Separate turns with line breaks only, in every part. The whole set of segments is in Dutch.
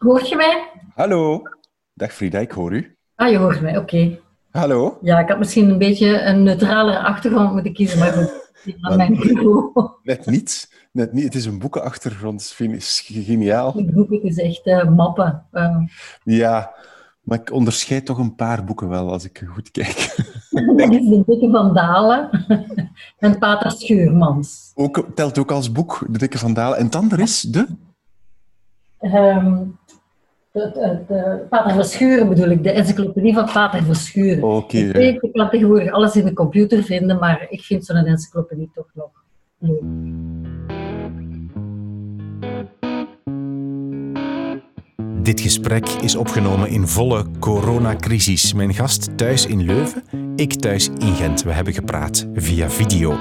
Hoort je mij?
Hallo. Dag Frida, ik hoor u.
Ah, je hoort mij, oké.
Hallo.
Ja, ik had misschien een beetje een neutralere achtergrond moeten kiezen, maar goed. Aan mijn.
Net niet. Net niet. Het is een boekenachtergrond. Vind is geniaal.
Het boek is echt uh, mappen. Uh.
Ja, maar ik onderscheid toch een paar boeken wel als ik goed kijk.
Dat is De Dikke Van Dalen en Pater Schuurmans.
Ook, telt ook als boek, De Dikke Van Dalen. En dan er is de...
Um, de, de, de, Pater Verschuren bedoel ik, de encyclopedie van Pater Verschuren.
Oké.
Ik weet, ik kan tegenwoordig alles in de computer vinden, maar ik vind zo'n encyclopedie toch nog leuk.
Dit gesprek is opgenomen in volle coronacrisis. Mijn gast thuis in Leuven, ik thuis in Gent. We hebben gepraat via video.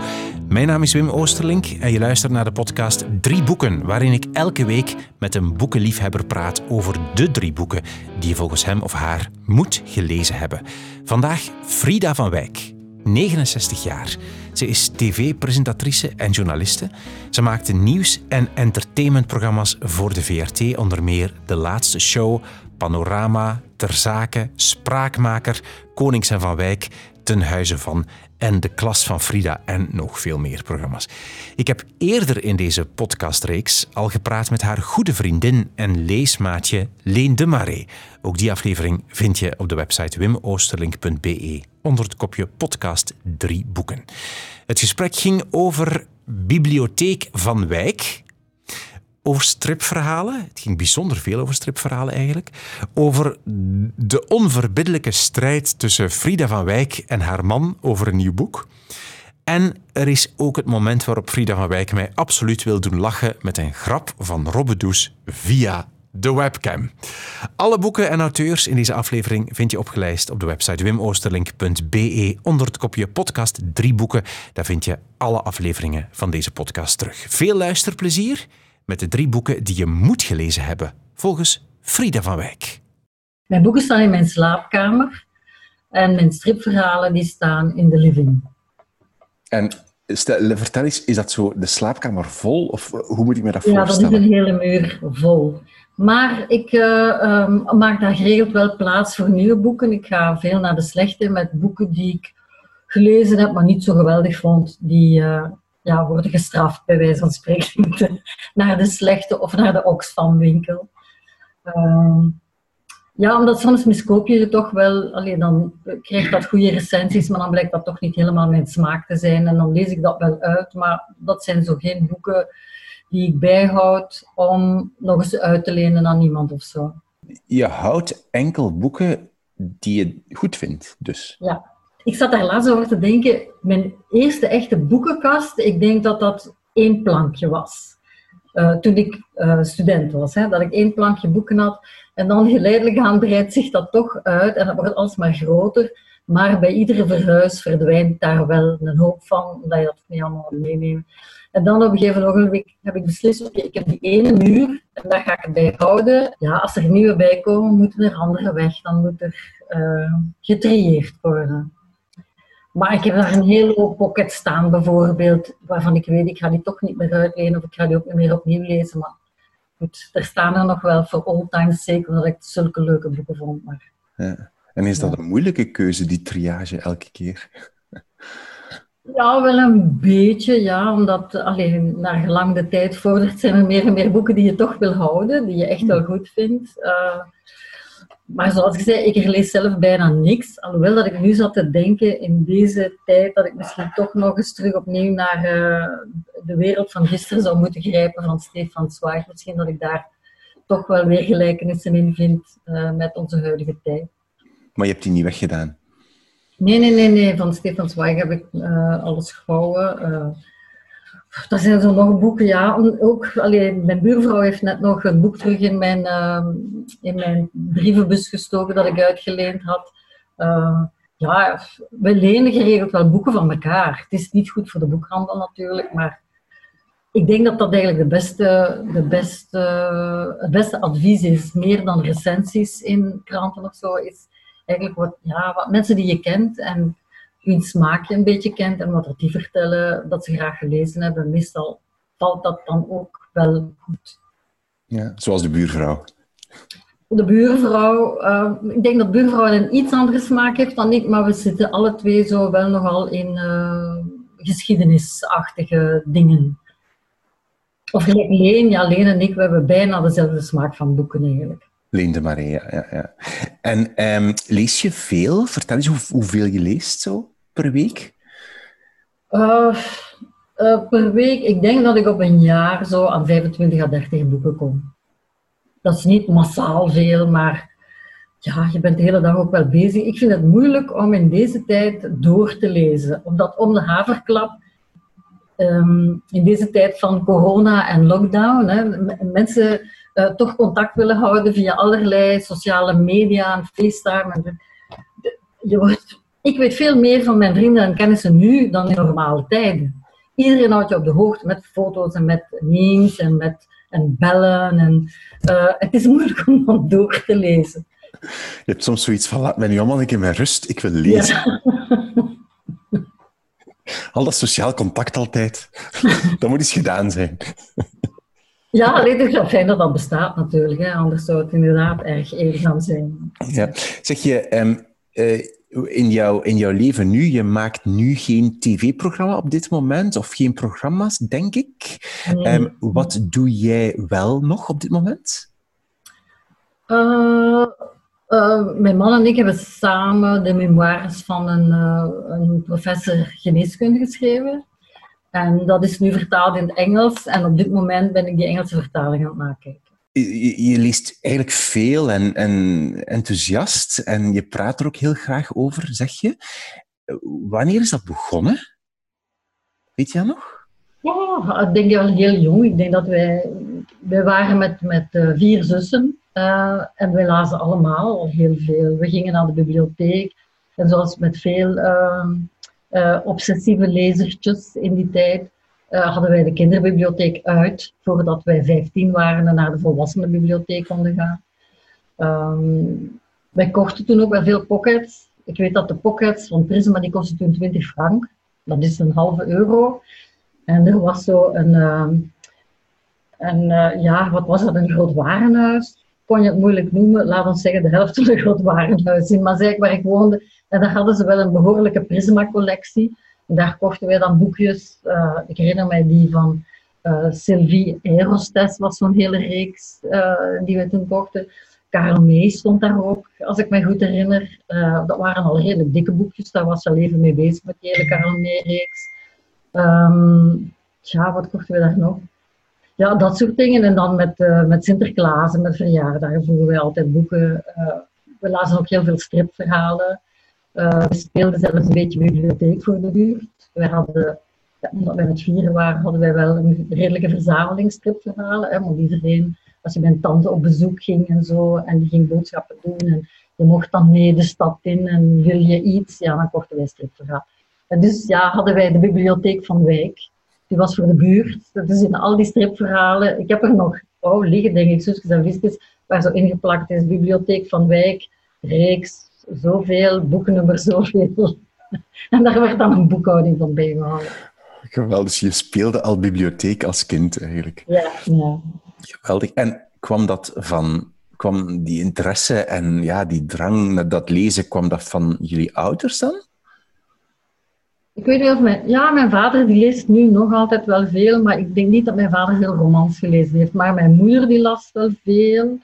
Mijn naam is Wim Oosterlink en je luistert naar de podcast Drie Boeken, waarin ik elke week met een boekenliefhebber praat over de drie boeken die je volgens hem of haar moet gelezen hebben. Vandaag Frida van Wijk, 69 jaar. Ze is tv-presentatrice en journaliste. Ze maakte nieuws- en entertainmentprogramma's voor de VRT, onder meer De Laatste Show, Panorama, Ter Zake, Spraakmaker, Konings en Van Wijk, Ten Huize van en De Klas van Frida en nog veel meer programma's. Ik heb eerder in deze podcastreeks al gepraat met haar goede vriendin en leesmaatje Leen de Marais. Ook die aflevering vind je op de website wimoosterlink.be onder het kopje podcast drie boeken. Het gesprek ging over Bibliotheek van Wijk, over stripverhalen. Het ging bijzonder veel over stripverhalen eigenlijk. Over de onverbiddelijke strijd tussen Frida van Wijk en haar man over een nieuw boek. En er is ook het moment waarop Frida van Wijk mij absoluut wil doen lachen met een grap van Robbe Does via de webcam. Alle boeken en auteurs in deze aflevering vind je opgelijst op de website wimoosterlink.be onder het kopje podcast drie boeken. Daar vind je alle afleveringen van deze podcast terug. Veel luisterplezier met de drie boeken die je moet gelezen hebben, volgens Frida van Wijk.
Mijn boeken staan in mijn slaapkamer en mijn stripverhalen die staan in de living.
En stel, vertel eens, is dat zo de slaapkamer vol? Of hoe moet ik me dat
ja,
voorstellen?
Ja, dat is een hele muur vol. Maar ik uh, um, maak daar geregeld wel plaats voor nieuwe boeken. Ik ga veel naar de slechte met boeken die ik gelezen heb, maar niet zo geweldig vond. Die uh, ja, worden gestraft, bij wijze van spreken, naar de slechte of naar de Oxfam-winkel. Uh, ja, omdat soms miskoop je het toch wel. Alleen dan krijg dat goede recensies, maar dan blijkt dat toch niet helemaal mijn smaak te zijn. En dan lees ik dat wel uit, maar dat zijn zo geen boeken die ik bijhoud om nog eens uit te lenen aan iemand of zo.
Je houdt enkel boeken die je goed vindt, dus?
Ja. Ik zat daar laatst over te denken, mijn eerste echte boekenkast, ik denk dat dat één plankje was. Uh, toen ik uh, student was, hè, dat ik één plankje boeken had. En dan geleidelijk aan breidt zich dat toch uit en dat wordt alsmaar groter. Maar bij iedere verhuis verdwijnt daar wel een hoop van, omdat je dat niet allemaal meeneemt. En dan op een gegeven ogenblik heb ik beslist, oké, ik heb die ene muur en daar ga ik het bij houden. Ja, als er nieuwe bij komen, moeten er andere weg. Dan moet er uh, getrieerd worden. Maar ik heb daar een hele hoop pockets staan, bijvoorbeeld, waarvan ik weet, ik ga die toch niet meer uitlenen of ik ga die ook niet meer opnieuw lezen. Maar goed, er staan er nog wel voor all times zeker, omdat ik zulke leuke boeken vond. Maar,
ja. En is dat ja. een moeilijke keuze, die triage elke keer?
Ja, wel een beetje, ja. Omdat alleen naar gelang de tijd vordert, zijn er meer en meer boeken die je toch wil houden, die je echt wel goed vindt. Uh, maar zoals ik zei, ik lees zelf bijna niks. Alhoewel dat ik nu zat te denken in deze tijd dat ik misschien toch nog eens terug opnieuw naar uh, de wereld van gisteren zou moeten grijpen van Stefan Zweig. Misschien dat ik daar toch wel weer gelijkenissen in vind uh, met onze huidige tijd.
Maar je hebt die niet weggedaan?
Nee, nee, nee, nee. Van Stefan Zweig heb ik uh, alles gehouwen. Uh, er zijn zo nog boeken, ja. Ook, mijn buurvrouw heeft net nog een boek terug in mijn, uh, in mijn brievenbus gestoken dat ik uitgeleend had. Uh, ja, we lenen geregeld wel boeken van elkaar. Het is niet goed voor de boekhandel natuurlijk, maar ik denk dat dat eigenlijk de beste, de beste, het beste advies is. Meer dan recensies in kranten of zo, is eigenlijk wat, ja, wat mensen die je kent en hun smaakje een beetje kent en wat er die vertellen dat ze graag gelezen hebben. Meestal valt dat dan ook wel goed.
Ja, zoals de buurvrouw.
De buurvrouw, uh, ik denk dat buurvrouw een iets andere smaak heeft dan ik, maar we zitten alle twee zo wel nogal in uh, geschiedenisachtige dingen. Of gelijk Leen, ja, Leen en ik, we hebben bijna dezelfde smaak van boeken eigenlijk.
Leen de Marais, ja. ja, ja. En um, lees je veel? Vertel eens hoe, hoeveel je leest zo per week?
Uh, uh, per week, ik denk dat ik op een jaar zo aan 25 à 30 boeken kom. Dat is niet massaal veel, maar ja, je bent de hele dag ook wel bezig. Ik vind het moeilijk om in deze tijd door te lezen. Omdat om de haverklap, um, in deze tijd van corona en lockdown, hè, mensen uh, toch contact willen houden via allerlei sociale media en FaceTime. je wordt, ik weet veel meer van mijn vrienden en kennissen nu dan in normale tijden. Iedereen houdt je op de hoogte met foto's en met memes en met en bellen. En, uh, het is moeilijk om dan door te lezen.
Je hebt soms zoiets van, laat mij nu allemaal een keer met rust, ik wil lezen. Ja. Al dat sociaal contact altijd, dat moet eens gedaan zijn.
Ja, alleen het is wel fijn dat dat bestaat natuurlijk, hè. anders zou het inderdaad erg eenzaam zijn.
Ja. Zeg je, um, uh, in, jouw, in jouw leven nu, je maakt nu geen tv-programma op dit moment, of geen programma's, denk ik. Um, wat doe jij wel nog op dit moment?
Uh, uh, mijn man en ik hebben samen de memoires van een, uh, een professor geneeskunde geschreven. En dat is nu vertaald in het Engels. En op dit moment ben ik die Engelse vertaling aan het nakijken
je, je, leest eigenlijk veel en, en enthousiast en je praat er ook heel graag over, zeg je. Wanneer is dat begonnen? Weet je dat nog?
Ja, ik denk wel heel jong. Ik denk dat wij, wij waren met, met uh, vier zussen uh, en wij lazen allemaal heel veel. We gingen naar de bibliotheek en zoals met veel uh, obsessieve lezertjes in die tijd uh, hadden wij de kinderbibliotheek uit voordat wij 15 waren en naar de volwassenenbibliotheek konden gaan. Um, wij kochten toen ook wel veel pockets. Ik weet dat de pockets van Prisma die kostten toen 20 frank. Dat is een halve euro. En er was zo een, een uh, ja, wat was dat, een groot warenhuis. Kon je het moeilijk noemen, laat ons zeggen de helft van een groot warenhuis in Mazeik waar ik woonde. En daar hadden ze wel een behoorlijke Prisma-collectie. Daar kochten wij dan boekjes. Uh, ik herinner mij die van uh, Sylvie Aerostes, was zo'n hele reeks uh, die we toen kochten. Karel May stond daar ook, als ik me goed herinner. dat waren al redelijk dikke boekjes, daar was ze al even mee bezig met die hele Karel May-reeks. Um, ja, wat kochten we daar nog? Ja, dat soort dingen. En dan met, met Sinterklaas en met verjaardagen voeren wij altijd boeken. we lazen ook heel veel stripverhalen. Uh, we speelden zelfs een beetje bibliotheek voor de buurt. Wij hadden, ja, omdat wij met vieren waren, hadden wij wel een redelijke verzameling stripverhalen. Hè, want iedereen, als je bij een tante op bezoek ging en zo, en die ging boodschappen doen, en je mocht dan mee de stad in en wil je iets, ja, dan kochten wij stripverhalen. En dus ja, hadden wij de bibliotheek van Wijk. Die was voor de buurt. Dus in al die stripverhalen, ik heb er nog oh, liggen, denk ik, zusjes en visjes, waar zo ingeplakt is, bibliotheek van Wijk, reeks, zoveel, boekennummer zoveel. En daar werd dan een boekhouding van bijgehouden.
Geweldig, dus je speelde al bibliotheek als kind eigenlijk.
Ja, ja.
Geweldig. En kwam dat van, kwam die interesse en ja, die drang naar dat lezen, kwam dat van jullie ouders dan?
Ik weet niet of mijn... Ja, mijn vader die leest nu nog altijd wel veel, maar ik denk niet dat mijn vader veel romans gelezen heeft. Maar mijn moeder die las wel veel.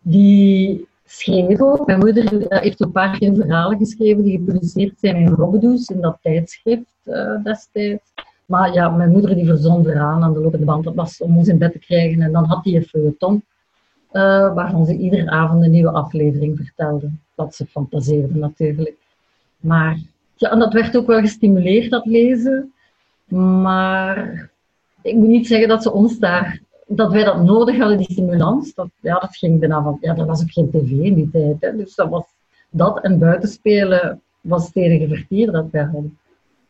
Die schreef. Mijn moeder eh, heeft een paar keer verhalen geschreven die gepubliceerd zijn in Robbedoes, in dat tijdschrift uh, destijds. Maar ja, mijn moeder die verzond eraan aan de lopende band. Dat was om ons in bed te krijgen. En dan had hij een feuilleton, uh, waarvan ze iedere avond een nieuwe aflevering vertelde. Dat ze fantaseerde natuurlijk. Maar ja, en dat werd ook wel gestimuleerd, dat lezen. Maar ik moet niet zeggen dat ze ons daar dat wij dat nodig hadden, die stimulans, dat, ja, dat ging bijna van... Ja, er was ook geen tv in die tijd. Hè, dus dat was dat en buitenspelen was het enige vertier dat wij hadden.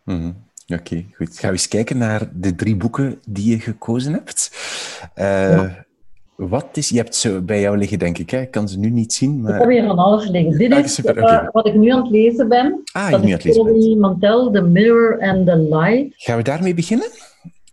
Mm Oké, goed. Gaan we eens kijken naar de drie boeken die je gekozen hebt. Uh, Wat is... Je hebt ze bij jou liggen, denk ik. Hè? Ik kan ze nu niet zien, maar...
Ik heb hier van alles liggen. Dit ah, is super, uh, wat ik nu aan het lezen ben.
Ah,
dat
je nu aan het lezen.
Mantel, The Mirror and the Light.
Gaan we daarmee beginnen?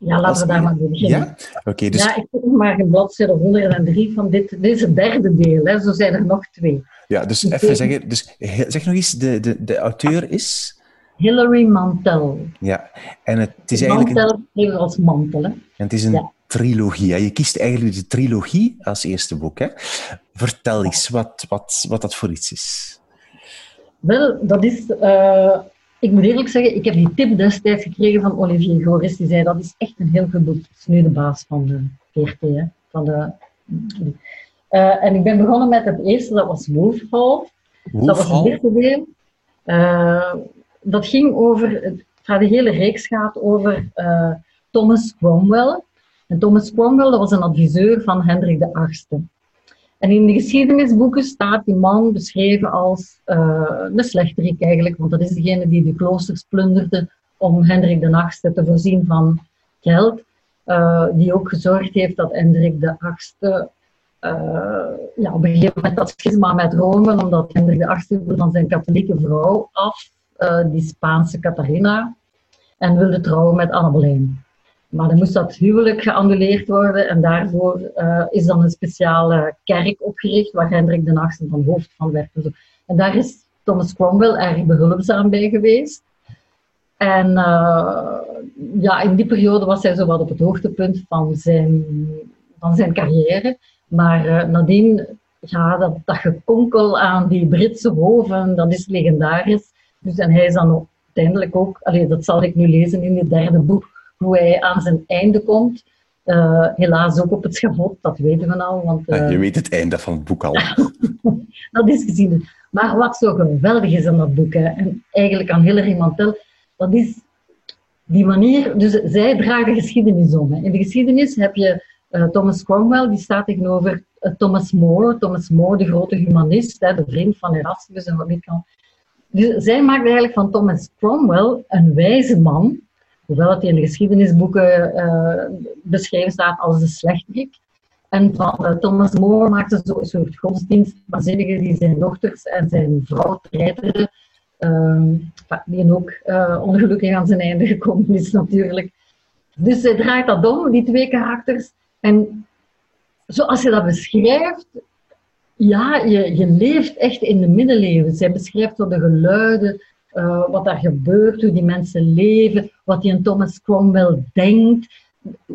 Ja, laten we daar maar beginnen.
Ja? Oké, dus...
ja, ik heb maar een bladzijde 103 van dit. Dit is het derde deel, hè. zo zijn er nog twee.
Ja, dus even zeggen, dus, zeg nog eens, de, de, de auteur is...
Hilary Mantel.
Ja, en het is eigenlijk...
Mantel als mantel, hè. En
het is een trilogie. Hè? Je kiest eigenlijk de trilogie als eerste boek. Hè? Vertel eens wat, wat, wat dat voor iets is.
Wel, dat is... Uh, ik moet eerlijk zeggen, ik heb die tip destijds gekregen van Olivier Goris. Die zei, dat is echt een heel goed boek. Dat is nu de baas van de VRT, hè? Van de... Uh, en ik ben begonnen met het eerste, dat was Wolfhall. Dat was het eerste deel. Uh, dat ging over, de hele reeks gaat over uh, Thomas Cromwell. En Thomas Cromwell dat was een adviseur van Hendrik VIII. En in de geschiedenisboeken staat die man beschreven als uh, een slechterik eigenlijk, want dat is degene die de kloosters plunderde om Hendrik VIII te voorzien van geld. Uh, die ook gezorgd heeft dat Hendrik VIII uh, ja, op een gegeven moment dat schisma met Rome, omdat Hendrik VIII van zijn katholieke vrouw af die Spaanse Catharina en wilde trouwen met Anne Boleyn. Maar dan moest dat huwelijk geannuleerd worden en daarvoor uh, is dan een speciale kerk opgericht waar Hendrik de VIII van hoofd van werd. En daar is Thomas Cromwell erg behulpzaam bij geweest. En uh, ja, in die periode was hij zo wat op het hoogtepunt van zijn, van zijn carrière. Maar uh, nadien, ja, dat, gekonkel aan die Britse hoven, dat is legendarisch. Dus en hij is dan uiteindelijk ook, dat zal ik nu lezen in het derde boek, hoe hij aan zijn einde komt. Uh, helaas ook op het schavot, dat weten we al. Want,
uh, je weet het einde van het boek al.
dat is gezien. Maar wat zo geweldig is aan dat boek, hè, en eigenlijk aan Hilary Mantel, dat is die manier. Dus zij dragen de geschiedenis om. Hè. In de geschiedenis heb je uh, Thomas Cromwell, die staat tegenover Thomas More. Thomas More, de grote humanist, hè, de vriend van Erasmus en wat kan. Dus zij maakt eigenlijk van Thomas Cromwell een wijze man, hoewel het in de geschiedenisboeken uh, beschreven staat als de slechterik. En van uh, Thomas More maakte zo een soort godsdienstwaanzinnige die zijn dochters en zijn vrouw treiterde, uh, die ook uh, ongelukkig aan zijn einde gekomen is natuurlijk. Dus zij draait dat om, die twee karakters. En zoals je dat beschrijft, ja, je, je leeft echt in de middeleeuwen. Zij beschrijft zo de geluiden, uh, wat daar gebeurt, hoe die mensen leven, wat die een Thomas Cromwell denkt.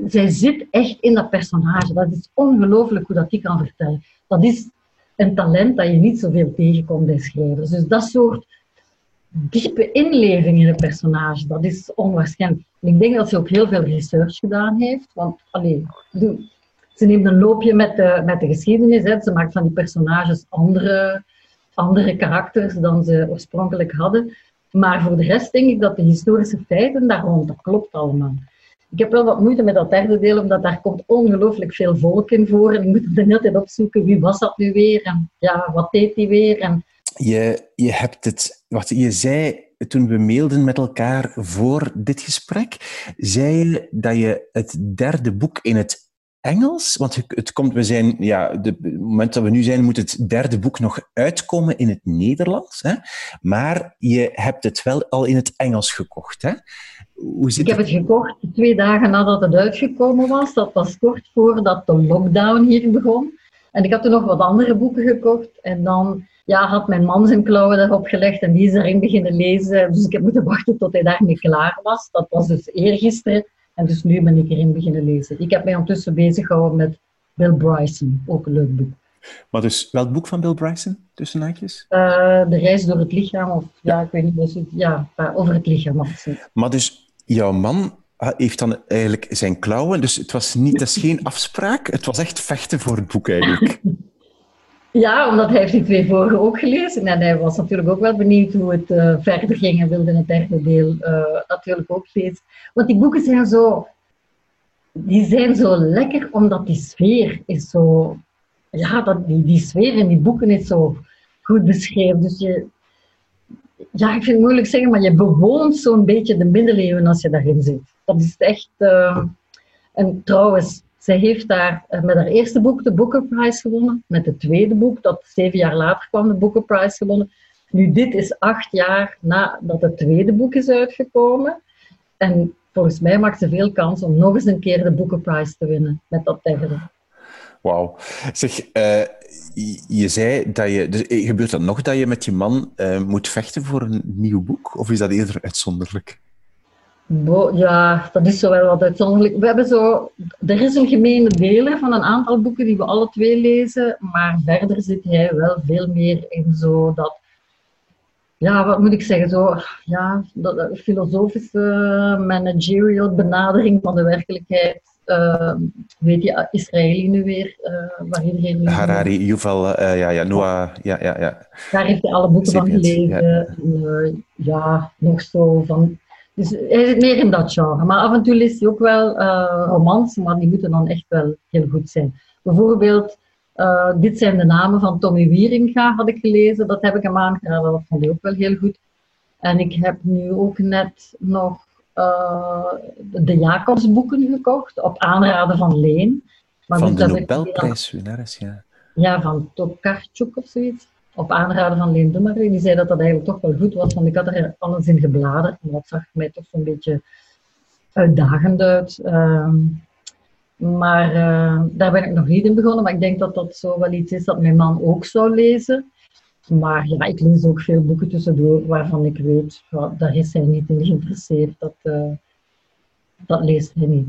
Zij zit echt in dat personage. Dat is ongelooflijk hoe dat die kan vertellen. Dat is een talent dat je niet zoveel tegenkomt bij schrijvers. Dus dat soort diepe inleving in een personage, dat is onwaarschijnlijk. ik denk dat ze ook heel veel research gedaan heeft. Want, allee, ze neemt een loopje met de, met de geschiedenis. Hè. Ze maakt van die personages andere, andere karakters dan ze oorspronkelijk hadden. Maar voor de rest denk ik dat de historische feiten daar rond, dat klopt allemaal. Ik heb wel wat moeite met dat derde deel, omdat daar komt ongelooflijk veel volk in voor. En ik moet de hele tijd opzoeken, wie was dat nu weer? En ja, wat deed hij weer? En...
Je, je hebt het... Wat je zei toen we mailden met elkaar voor dit gesprek, zei je dat je het derde boek in het Engels? Want het komt, we zijn, ja, de, het moment dat we nu zijn, moet het derde boek nog uitkomen in het Nederlands. Hè? Maar je hebt het wel al in het Engels gekocht. Hè?
Hoe zit ik heb het gekocht twee dagen nadat het uitgekomen was. Dat was kort voordat de lockdown hier begon. En ik had toen nog wat andere boeken gekocht. En dan ja, had mijn man zijn klauwen daarop gelegd en die is erin beginnen lezen. Dus ik heb moeten wachten tot hij daarmee klaar was. Dat was dus eergisteren. En dus nu ben ik erin beginnen lezen. Ik heb mij ondertussen bezig gehouden met Bill Bryson, ook een leuk boek.
Maar dus, welk boek van Bill Bryson, tussen haakjes?
Uh, de reis door het lichaam, of ja, ik weet niet, dus, ja, over het lichaam.
Maar dus, jouw man heeft dan eigenlijk zijn klauwen, dus het was niet, dat is geen afspraak, het was echt vechten voor het boek eigenlijk.
Ja, omdat hij heeft die twee vorige ook gelezen. En hij was natuurlijk ook wel benieuwd hoe het uh, verder ging en wilde het derde deel uh, natuurlijk ook lezen. Want die boeken zijn zo... Die zijn zo lekker, omdat die sfeer is zo... Ja, dat, die, die sfeer in die boeken is zo goed beschreven. Dus je... Ja, ik vind het moeilijk zeggen, maar je bewoont zo'n beetje de middeleeuwen als je daarin zit. Dat is echt... Uh, en trouwens, zij heeft daar eh, met haar eerste boek de Booker Prize gewonnen. Met het tweede boek, dat zeven jaar later kwam, de Booker Prize gewonnen. Nu, dit is acht jaar nadat het tweede boek is uitgekomen. En volgens mij maakt ze veel kans om nog eens een keer de boekenprijs te winnen met dat derde.
Wauw. Zeg, uh, je zei dat je... Dus eh, gebeurt dat nog dat je met je man moet vechten voor een nieuw boek? Of is dat eerder uitzonderlijk?
Bo, ja, dat is zo wel wat uitzonderlijk. We hebben zo... Er is een gemene deel van een aantal boeken die we alle twee lezen, maar verder zit hij wel veel meer in zo dat ja, wat moet ik zeggen, zo, ja, dat, filosofische managerial benadering van de werkelijkheid. Uh, weet je, Israëli nu weer, uh, waar iedereen nu...
Harari, Yuval, uh, ja, ja, Noah, ja, ja, ja.
Daar heeft hij alle boeken van gelezen. Ja. Eh, ja. nog zo van... Dus hij zit meer in dat genre. Maar af en toe leest hij ook wel romans, maar die moeten dan echt wel heel goed zijn. Bijvoorbeeld uh, dit zijn de namen van Tommy Wieringa, had ik gelezen. Dat heb ik hem aangeraden, dat vond ik ook wel heel goed. En ik heb nu ook net nog uh, de Jacobsboeken gekocht, op aanraden van Leen.
Maar van de Nobelprijswinnares, ja.
Ja, van Tokarczuk of zoiets. Op aanraden van Leen Dummery. Die zei dat dat eigenlijk toch wel goed was, want ik had er alles in gebladerd. En dat zag mij toch zo'n beetje uitdagend uit. Uh, maar uh, daar ben ik nog niet in begonnen. Maar ik denk dat dat zo wel iets is dat mijn man ook zou lezen. Maar ja, ik lees ook veel boeken tussendoor waarvan ik weet, ja, daar is hij niet in geïnteresseerd. Dat, uh, dat leest hij niet.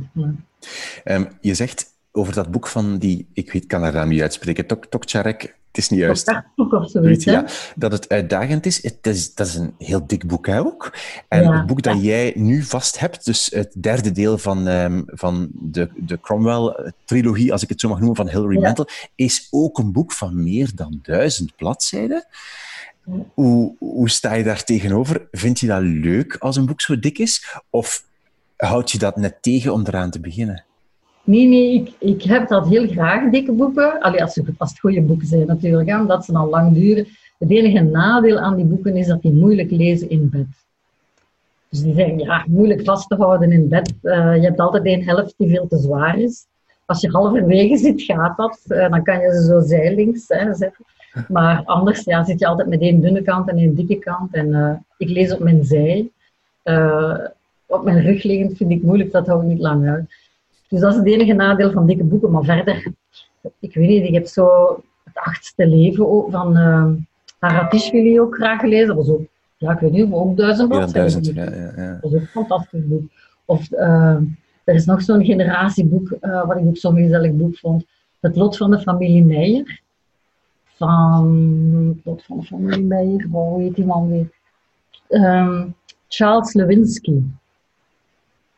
Um, je zegt over dat boek van die, ik weet, kan haar naam niet uitspreken, Tok, Tokcharek het is niet juist.
Of zoiets, ja,
dat het uitdagend is. Het is. Dat is een heel dik boek ook. En het boek dat jij nu vast hebt, dus het derde deel van, um, van de, de Cromwell-trilogie, als ik het zo mag noemen, van Hilary Mantel, is ook een boek van meer dan duizend bladzijden. Hoe, hoe sta je daar tegenover? Vind je dat leuk als een boek zo dik is? Of houd je dat net tegen om eraan te beginnen?
Nee, nee, ik, ik heb dat heel graag, dikke boeken. Allee, als, als het goede boeken zijn natuurlijk, omdat ze dan lang duren. Het enige nadeel aan die boeken is dat die moeilijk lezen in bed. Dus die zijn ja, moeilijk vast te houden in bed. Uh, je hebt altijd een helft die veel te zwaar is. Als je halverwege zit, gaat dat. Uh, dan kan je ze zo zijlinks hè, zetten. Maar anders ja, zit je altijd met één dunne kant en één dikke kant. En uh, ik lees op mijn zij. op mijn rug liggend vind ik moeilijk, dat hou ik niet lang uit. Dus dat is het enige nadeel van dikke boeken. Maar verder, ik weet niet, ik heb zo het achtste leven van uh, Haratishvili ook graag gelezen. Dat was ook, ja, ik weet niet, ook duizend bladzijden.
Ja, ja, ja, ja.
Dat was ook een fantastisch boek. Of uh, er is nog zo'n generatieboek, uh, wat ik ook zo'n gezellig boek vond. Het lot van de familie Meijer. Van, het lot van de familie Meijer, hoe heet die man weer? Um, Charles Lewinsky.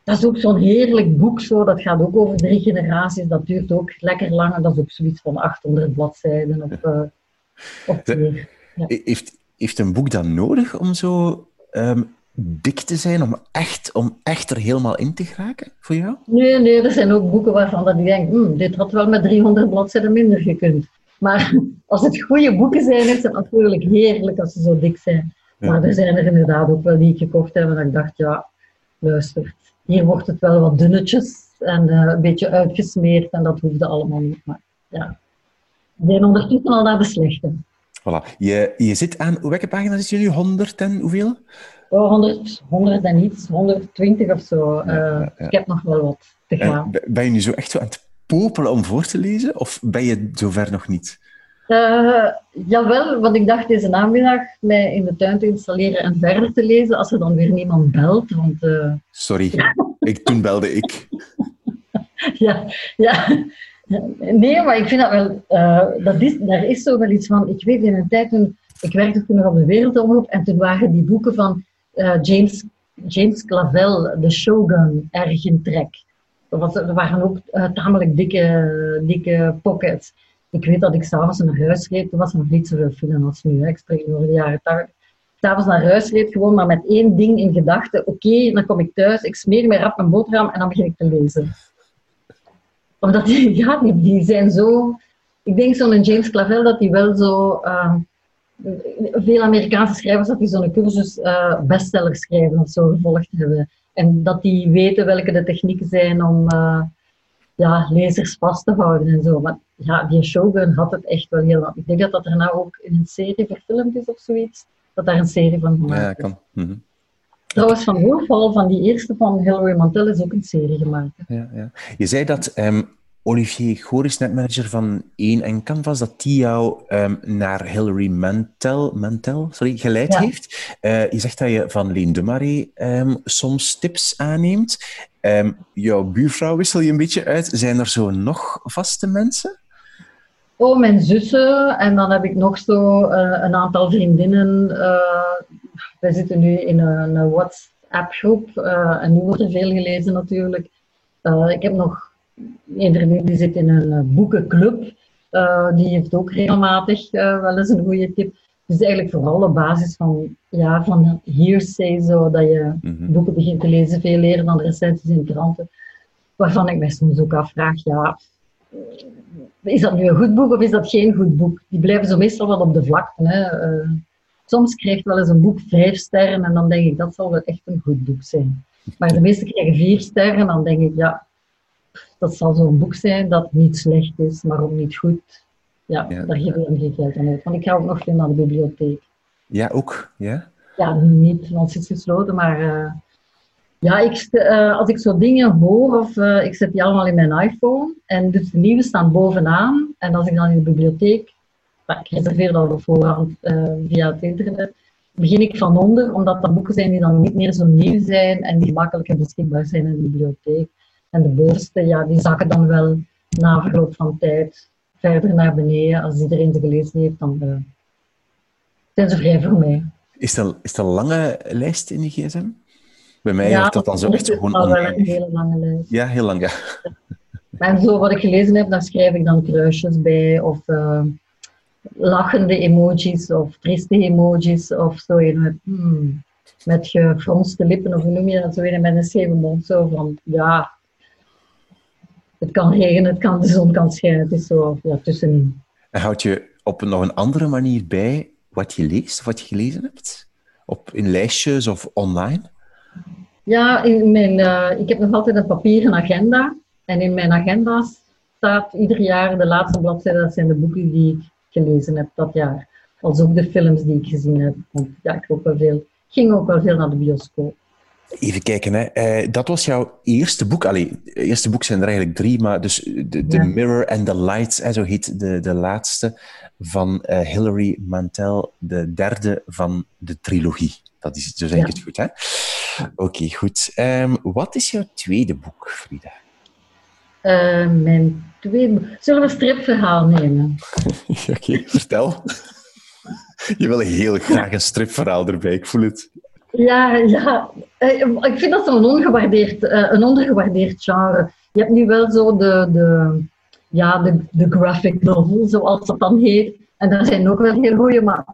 Dat is ook zo'n heerlijk boek, zo. dat gaat ook over drie generaties. Dat duurt ook lekker lang en dat is ook zoiets van 800 bladzijden of, uh, of meer.
Ja. Heeft, heeft een boek dan nodig om zo um, dik te zijn, om echt, om echt er helemaal in te geraken voor jou?
Nee, nee, er zijn ook boeken waarvan dat ik denk, hm, dit had wel met 300 bladzijden minder gekund. Maar als het goede boeken zijn, is het natuurlijk heerlijk als ze zo dik zijn. Maar er zijn er inderdaad ook wel die ik gekocht heb en dat ik dacht, ja, luister, hier wordt het wel wat dunnetjes en uh, een beetje uitgesmeerd en dat hoefde allemaal niet. Maar ja, we zijn ondertussen al naar de slechte.
Voilà. Je, je zit aan, welke pagina zit je nu? 100 en hoeveel?
Oh, 100, 100 en iets, 120 of zo. Ja, ja, ja. Ik heb nog wel wat te gaan.
En ben je nu zo echt zo aan het popelen om voor te lezen? Of ben je zover nog niet?
Uh, jawel, want ik dacht deze namiddag mij in de tuin te installeren en verder te lezen als er dan weer niemand belt. Want, uh...
Sorry, ik, toen belde ik.
ja, ja. Nee, maar ik vind dat wel, uh, dat is, daar is zo wel iets van. Ik weet in een tijd toen, ik werkte toen nog op de Wereldomroep en toen waren die boeken van James, James Clavel, The Shogun, erg in trek. Er, waren ook tamelijk dikke, dikke pockets ik weet dat ik s'avonds naar huis reed. Toen was nog niet zoveel film als nu. Ik spreek over de jaren 80. S'avonds naar huis reed gewoon maar met één ding in gedachten. Oké, dan kom ik thuis, ik smeer mij rap mijn boterham en dan begin ik te lezen. Omdat die, ja, die, die zijn zo... Ik denk zo'n James Clavell dat die wel zo... Uh, veel Amerikaanse schrijvers dat die zo'n cursus uh, bestseller schrijven of zo gevolgd hebben. En dat die weten welke de technieken zijn om... Uh, ja, lezers vast te houden en zo. Maar ja, die Shogun had het echt wel heel... Ik denk dat dat daarna ook in een serie verfilmd is of zoiets. Dat daar een serie van gemaakt
Ja, kan. Mm
Trouwens, van Hoofdval, van die eerste van Hilary Mantel, is ook een serie gemaakt.
Ja, ja. Je zei dat um, Olivier Goris, netmanager van 1 en Canvas, dat die jou um, naar Hilary Mantel, Mantel sorry, geleid ja. heeft. Uh, je zegt dat je van Leen de Marais um, soms tips aanneemt. jouw buurvrouw wissel je een beetje uit. Zijn er zo nog vaste mensen?
Oh, mijn zussen. En dan heb ik nog zo uh, een aantal vriendinnen. Uh, wij zitten nu in een, WhatsApp-groep. En nu wordt er veel gelezen natuurlijk. ik heb nog een vriendin die zit in een boekenclub. die heeft ook regelmatig wel eens een goede tip. Dus eigenlijk vooral op basis van, ja, van hearsay, zo dat je mm -hmm. boeken begint te lezen, veel leren dan recensies in kranten. Waarvan ik mij soms ook afvraag, ja, is dat nu een goed boek of is dat geen goed boek? Die blijven zo meestal wel op de vlakte. Hè. Uh, soms krijgt wel eens een boek vijf sterren en dan denk ik, dat zal wel echt een goed boek zijn. Maar de meeste krijgen vier sterren en dan denk ik, ja, dat zal zo'n boek zijn dat niet slecht is, maar ook niet goed. Ja, ja. daar geef ik dan geen geld aan uit. Want ik ga ook nog veel naar de bibliotheek.
Ja, ook? Ja?
Ja, niet, want het is gesloten, maar... Uh, ja, ik, uh, als ik zo dingen hoor, of uh, ik zet die allemaal in mijn iPhone, en dus de nieuwe staan bovenaan, en als ik dan in de bibliotheek, ik reserveer dat op voorhand via het internet, begin ik van onder, omdat dat boeken zijn die dan niet meer zo nieuw zijn en die makkelijker beschikbaar zijn in de bibliotheek. En de bovenste, ja, die zakken dan wel na verloop van tijd verder naar beneden. Als iedereen ze gelezen heeft, dan zijn ze vrij voor mij.
Is dat, is dat een lange lijst in de gsm? Bij mij ja, dat dan zo echt gewoon...
wel een hele lange lijst.
Ja, heel lang, ja.
En zo wat ik gelezen heb, daar schrijf ik dan kruisjes bij, of uh, lachende emojis, of trieste emojis, of zo met, hmm, met gefronste lippen, of hoe noem je dat, zo met een scheve mond, zo van, ja, het kan regenen, het kan, de zon kan schijnen, het is zo, ja, tussenin.
En houd je op nog een andere manier bij wat je leest, of wat je gelezen hebt? Op, in lijstjes of online?
Ja, in mijn, uh, ik heb nog altijd een papieren agenda. En in mijn agenda staat ieder jaar de laatste bladzijde. Dat zijn de boeken die ik gelezen heb dat jaar. Als ook de films die ik gezien heb. Want ja, ik ook wel veel, ging ook wel veel naar de bioscoop.
Even kijken, hè. Uh, dat was jouw eerste boek. Allee, eerste boek zijn er eigenlijk drie, maar dus The, the ja. Mirror and the Lights, hè, zo heet de, de laatste van uh, Hilary Mantel, de derde van de trilogie. Dat is, zo zeg ik ja. het goed, hè? Oké, okay, goed. Um, wat is jouw tweede boek, Frida?
Uh, mijn tweede boek... Zullen we een stripverhaal nemen?
Oké, okay, vertel. Je wil heel graag een stripverhaal erbij, ik voel het.
Ja, ja. Eh, ik vind dat zo'n ongewaardeerd, uh, een ondergewaardeerd genre. Je hebt nu wel zo de, de, ja, de, de graphic novel, zoals dat dan heet. En daar zijn ook wel heel goede, maar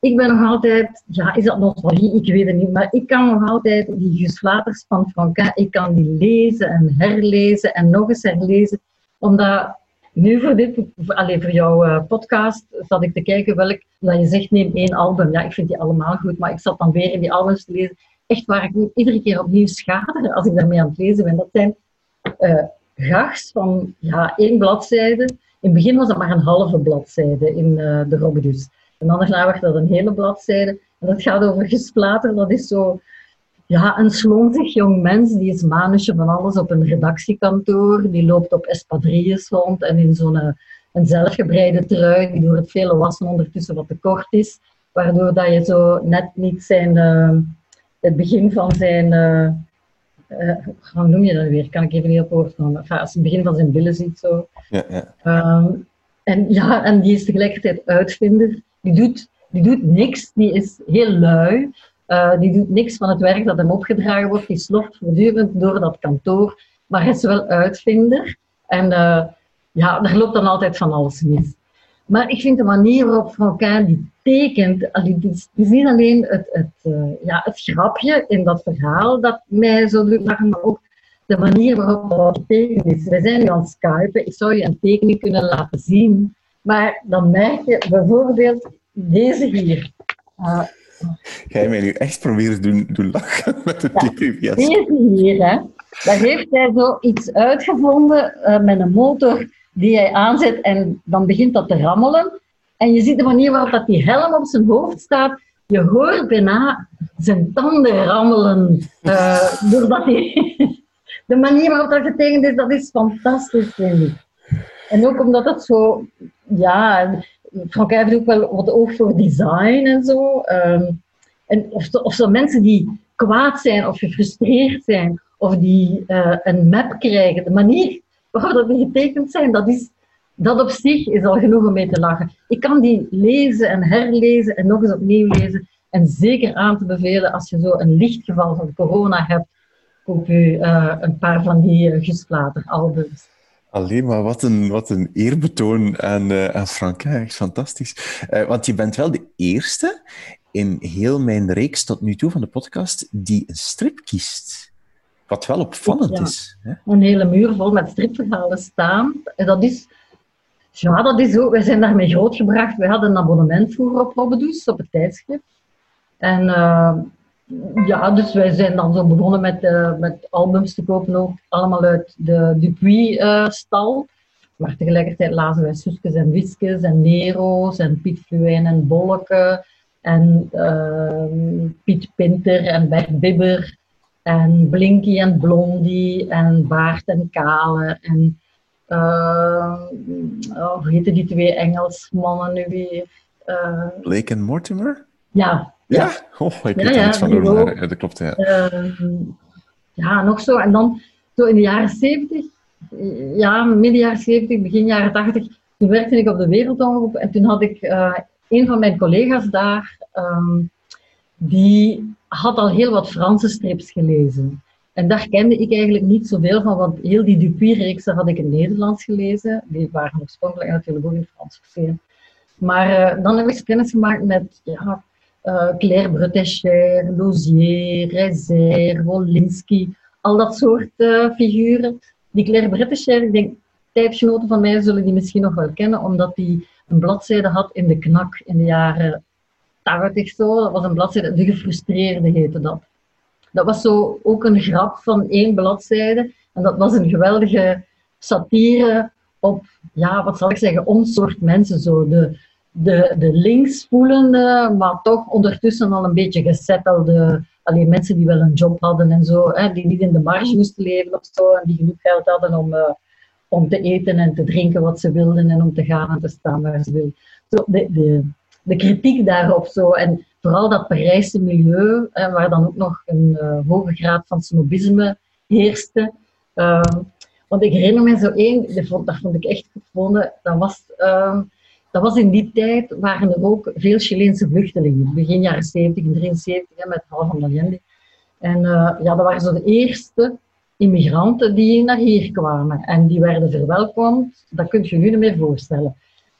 ik ben nog altijd, ja, is dat nostalgie? Ik weet het niet, maar ik kan nog altijd die Guslaters van Franca, ik kan die lezen en herlezen en nog eens herlezen, omdat nu voor dit, alleen voor jouw uh, podcast, zat ik te kijken welk, dat je zegt neem één album. Ja, ik vind die allemaal goed, maar ik zat dan weer in die albums te lezen, echt waar ik iedere keer opnieuw schader als ik daarmee aan het lezen ben. Dat zijn uh, van ja, één bladzijde. In het begin was dat maar een halve bladzijde in uh, de Robidus. En dan daarna werd dat een hele bladzijde. En dat gaat over gesplater. Dat is zo ja, een slonzig jong mens. Die is manusje van alles op een redactiekantoor. Die loopt op espadrilles rond en in zo'n eh, een zelfgebreide trui. Die door het vele wassen ondertussen wat te kort is. Waardoor dat je zo net niet zijn... Uh, het begin van zijn... Uh, uh, hoe noem je dat weer? Kan ik even niet op woord komen. Enfin, als het begin van zijn billen ziet zo.
Ja, ja.
Um, en, ja, en die is tegelijkertijd uitvinder. Die doet, die doet niks, die is heel lui. Uh, die doet niks van het werk dat hem opgedragen wordt. Die sloft voortdurend door dat kantoor. Maar is wel uitvinder. En uh, ja, er loopt dan altijd van alles mis. Maar ik vind de manier waarop Franquin die tekent, het is, niet alleen het, het, uh, ja, het grapje in dat verhaal dat mij zo doet maar ook de manier waarop dat getekend is. Wij zijn nu aan het skypen, ik zou je een tekening kunnen laten zien maar dan merk je bijvoorbeeld deze hier.
Ga je mij nu echt proberen doen, doen lachen met de ja?
Deze hier, hè. Daar heeft hij zo iets uitgevonden uh, met een motor die hij aanzet en dan begint dat te rammelen. En je ziet de manier waarop dat die helm op zijn hoofd staat. Je hoort bijna zijn tanden rammelen. Uh, doordat hij... de manier waarop dat getekend is, dat is fantastisch, vind ik. En ook omdat het zo... Ja, Frank heeft ook wel wat oog voor design en zo. Um, en of, of zo mensen die kwaad zijn of gefrustreerd zijn, of die uh, een map krijgen, de manier waarop die getekend zijn, dat, is, dat op zich is al genoeg om mee te lachen. Ik kan die lezen en herlezen en nog eens opnieuw lezen. En zeker aan te bevelen als je zo een lichtgeval van corona hebt, koop je uh, een paar van die uh, albums.
Alleen maar wat een, wat een eerbetoon aan, uh, aan Frank. Echt fantastisch. Uh, want je bent wel de eerste in heel mijn reeks tot nu toe van de podcast die een strip kiest. Wat wel opvallend is. Hè?
Een hele muur vol met stripverhalen staan. En dat is... Ja, dat is ook... Wij zijn daarmee grootgebracht. We hadden een abonnement vroeger op Robbedoes, op het tijdschrift. En uh, ja, dus wij zijn dan zo begonnen met, uh, met albums te kopen, ook allemaal uit de Dupuis-stal. Uh, maar tegelijkertijd lazen wij Suskes en Wiskes en Nero's en Piet Fluijn en Bolleke en uh, Piet Pinter en Bert Bibber en Blinky en Blondie en Baart en Kale en uh, oh, hoe heten die twee Engelsmannen nu weer?
Uh, Blake en Mortimer?
Ja.
Ja? ja. Oh, ik weet ja, iets van over. Ja, dat klopt, ja.
Uh, ja, nog zo. En dan zo in de jaren 70, ja, midden jaren 70, begin jaren 80, toen werkte ik op de Wereldomroep en toen had ik uh, een van mijn collega's daar, um, die had al heel wat Franse strips gelezen. En daar kende ik eigenlijk niet zoveel van, want heel die Dupuis-reeksen had ik in het Nederlands gelezen. Die waren oorspronkelijk natuurlijk ook in Frans verschenen. Maar uh, dan heb ik kennis gemaakt met ja, uh, Claire Bretécher, Lozier, Reiser, Wolinski, al dat soort uh, figuren. Die Claire Bretécher, ik denk, tijdgenoten van mij zullen die misschien nog wel kennen, omdat die een bladzijde had in de knak in de jaren 80 zo. Dat was een bladzijde, De Gefrustreerde heette dat. Dat was zo ook een grap van één bladzijde. En dat was een geweldige satire op, ja, wat zal ik zeggen, ons soort mensen. Zo. De, de, de maar toch ondertussen al een beetje gesettelde alleen mensen die wel een job hadden en zo, hè, die niet in de marge moesten leven of zo, en die genoeg geld hadden om, uh, om te eten en te drinken wat ze wilden en om te gaan en te staan waar ze wilden. De, de, de kritiek daarop zo, en vooral dat Parijse milieu, hè, waar dan ook nog een uh, hoge graad van snobisme heerste. Uh, want ik herinner me zo één, dat vond, ik echt gevonden, dat was... Uh, dat was in die tijd, waren er ook veel Chileense vluchtelingen. Begin jaren 70 en 73, met Hal van Allende. En uh, ja, dat waren zo de eerste immigranten die naar hier kwamen. En die werden verwelkomd. Dat kun je je nu niet meer voorstellen.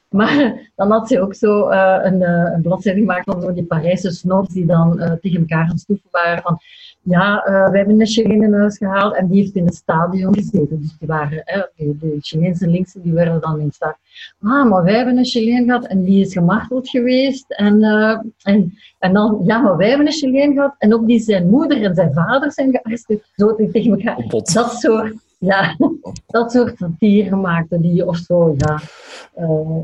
Maar dan had ze ook zo uh, een, uh, een bladzijde gemaakt van zo die Parijse snobs die dan tegen elkaar aan stoeven waren van ja, uh, we hebben een Chileen in huis gehaald en die heeft in het stadion gezeten. Dus die waren, hè, de, de Chinese linkse, die werden dan in staat. Ah, maar wij hebben een Chileen gehad en die is gemarteld geweest. En, uh, en, en dan, ja, maar wij hebben een Chileen gehad en ook die zijn moeder en zijn vader zijn gearresteerd. Zo tegen elkaar. Dat soort, ja, dat soort die of zo, ja. Uh,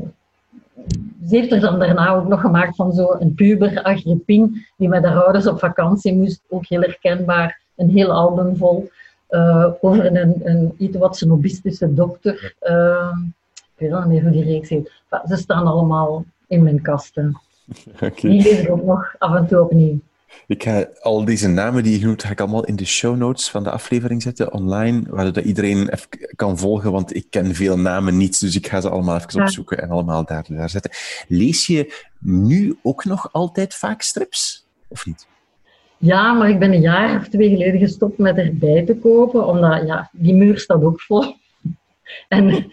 ze heeft er dan daarna ook nog gemaakt van zo'n puber, Agrippin, die met haar ouders op vakantie moest. Ook heel herkenbaar, een heel album vol. Uh, over een, een iets wat snobistische dokter. Uh, ik weet niet meer hoe die reeks heet. Ze staan allemaal in mijn kasten. Okay. Die lees ik ook nog af en toe opnieuw.
Ik ga al deze namen die je genoemd, ga ik allemaal in de show notes van de aflevering zetten, online, waardoor iedereen even kan volgen, want ik ken veel namen niet, dus ik ga ze allemaal even opzoeken en allemaal daar, daar zetten. Lees je nu ook nog altijd vaak strips, of niet?
Ja, maar ik ben een jaar of twee geleden gestopt met erbij te kopen, omdat ja, die muur staat ook vol. En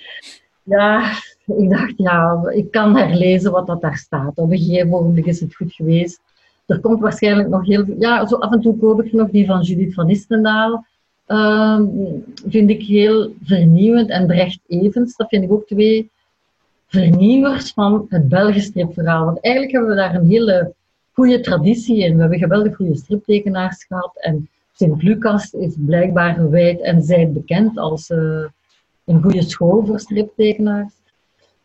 ja, ik dacht, ja, ik kan herlezen wat dat daar staat. Op een gegeven moment is het goed geweest. Er komt waarschijnlijk nog heel veel... Ja, zo af en toe koop ik nog die van Judith van Istendaal. Uh, vind ik heel vernieuwend. En Brecht Evens, dat vind ik ook twee vernieuwers van het Belgisch stripverhaal. Want eigenlijk hebben we daar een hele goede traditie in. We hebben geweldig goede striptekenaars gehad. En Sint-Lucas is blijkbaar gewijd en zij bekend als uh, een goede school voor striptekenaars.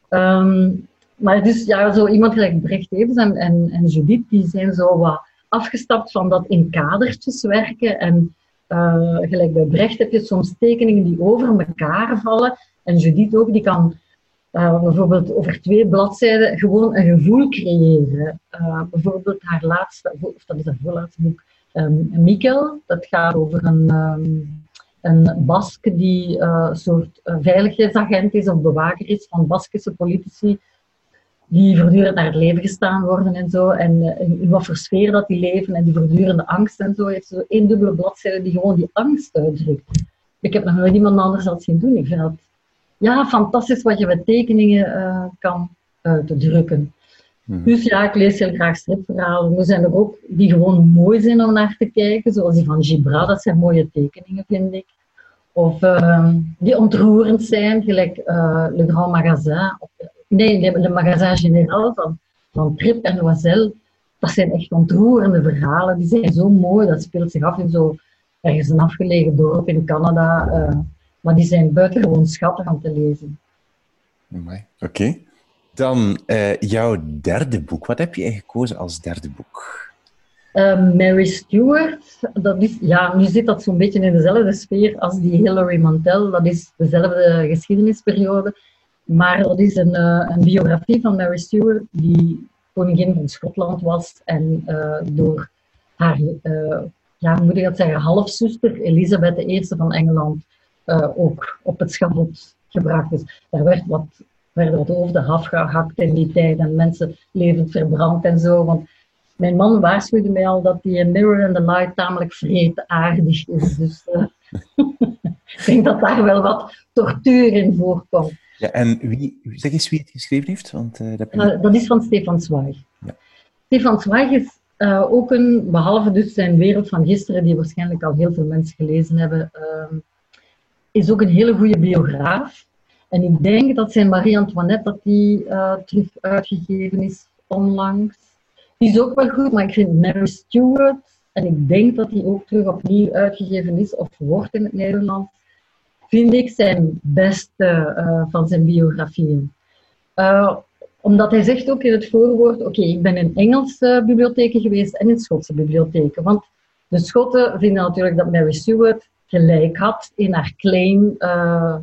Um, maar dus ja, zo iemand gelijk Brecht Evens en, en, Judith, die zijn zo wat afgestapt van dat in kadertjes werken. En uh, gelijk bij Brecht heb je soms tekeningen die over elkaar vallen. En Judith ook, die kan uh, bijvoorbeeld over twee bladzijden gewoon een gevoel creëren. Uh, bijvoorbeeld haar laatste, of dat is haar voorlaatste boek, um, Mikkel. Dat gaat over een, um, een Baske die een soort veiligheidsagent is of bewaker is van Baskische politici die voortdurend naar het leven gestaan worden en zo. En in wat voor sfeer dat die leven en die voortdurende angst en zo. heeft zo één dubbele bladzijde die gewoon die angst uitdrukt. Ik heb nog nooit iemand anders dat zien doen. Ik vind dat ja, fantastisch wat je met tekeningen uh, kan uitdrukken. Hmm. Dus ja, ik lees heel graag stripverhalen. Er zijn er ook die gewoon mooi zijn om naar te kijken, zoals die van Gibra. Dat zijn mooie tekeningen, vind ik. Of uh, die ontroerend zijn, gelijk uh, Le Grand Magasin. Of, nee, de, de Général van, van Trip en Loisel. Dat zijn echt ontroerende verhalen. Die zijn zo mooi. Dat speelt zich af in zo ergens een afgelegen dorp in Canada. Uh, maar die zijn buitengewoon schattig om te lezen.
Oké. Dan uh, jouw derde boek. Wat heb je gekozen als derde boek?
Uh, Mary Stuart, dat is, ja, nu zit dat zo'n beetje in dezelfde sfeer als die Hilary Mantel. Dat is dezelfde geschiedenisperiode. Maar dat is een, uh, een biografie van Mary Stuart, die koningin van Schotland was en uh, door haar, ja, moet dat zeggen, halfzuster Elisabeth I van Engeland ook op het schavot gebracht is. Daar werd wat, werden wat hoofden afgehakt in die tijd en mensen levend verbrand en zo. Want mijn man waarschuwde mij al dat die Mirror and the Light tamelijk vreedaardig is. Dus ik denk dat daar wel wat tortuur in voorkomt.
Ja, en wie, zeg eens wie het geschreven heeft? Want, uh, dat,
dat, is van Stefan Zweig. Ja. Stefan Zweig is ook een, behalve dus zijn wereld van gisteren, die waarschijnlijk al heel veel mensen gelezen hebben, ehm, is ook een hele goede biograaf. En ik denk dat zijn Marie-Antoinette, dat die uh, terug uitgegeven is onlangs. Die is ook wel goed, maar ik vind Mary Stuart, en ik denk dat die ook terug opnieuw uitgegeven is of wordt in het Nederlands, vind ik zijn beste uh, van zijn biografieën. Uh, omdat hij zegt ook in het voorwoord, oké, ik ben in Engelse bibliotheken geweest en in Schotse bibliotheken. Want de Schotten vinden natuurlijk dat Mary Stuart gelijk had in haar claim uh,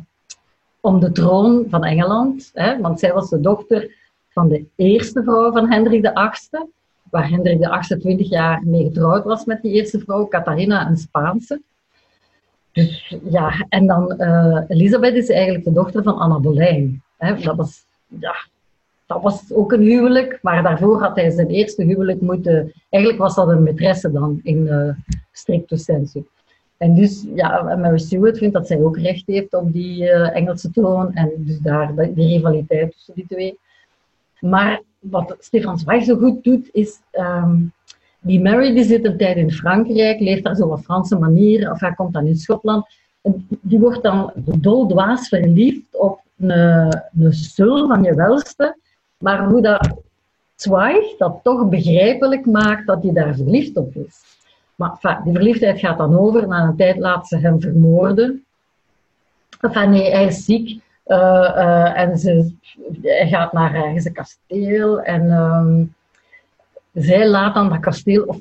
om de troon van Engeland. Hè, want zij was de dochter van de eerste vrouw van Hendrik VIII, waar Hendrik VIII 20 jaar mee getrouwd was met die eerste vrouw, Catharina, een Spaanse. Dus ja, en dan uh, Elisabeth is eigenlijk de dochter van Anna Boleyn. Hè, dat was, ja, dat was ook een huwelijk, maar daarvoor had hij zijn eerste huwelijk moeten... Eigenlijk was dat een maîtresse dan, in uh, stricto sensu. En dus, ja, Mary Stewart vindt dat zij ook recht heeft op die uh, Engelse troon. En dus daar die rivaliteit tussen die twee. Maar wat Stefan Zweig zo goed doet, is... Um, die Mary die zit een tijd in Frankrijk, leeft daar zo op Franse manier, of hij komt dan in Schotland. En die wordt dan doldwaas verliefd op een, een sul van je welste. Maar hoe dat Zweig dat toch begrijpelijk maakt dat hij daar verliefd op is. Maar enfin, die verliefdheid gaat dan over. Na een tijd laat ze hem vermoorden. Enfin, nee, hij is ziek. Uh, uh, en ze, hij gaat naar ergens een kasteel. En um, zij laat dan dat kasteel... Of,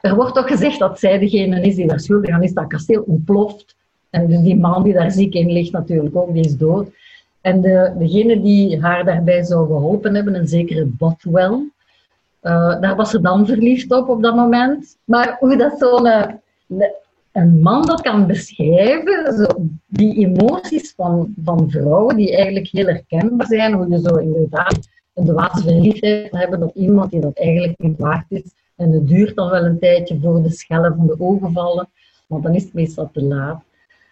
er wordt toch gezegd dat zij degene is die daar schuldig aan is. Dat kasteel ontploft. En dus die man die daar ziek in ligt natuurlijk ook, die is dood. En de, degene die haar daarbij zou geholpen hebben, een zekere Bothwell, uh, daar was ze dan verliefd op op dat moment. Maar hoe dat zo'n uh, een man dat kan beschrijven, zo, die emoties van, van vrouwen die eigenlijk heel herkenbaar zijn, hoe je zo inderdaad een dwaze verliefdheid hebben op iemand die dat eigenlijk niet waard is. En het duurt dan wel een tijdje voor de schellen van de ogen vallen, want dan is het meestal te laat.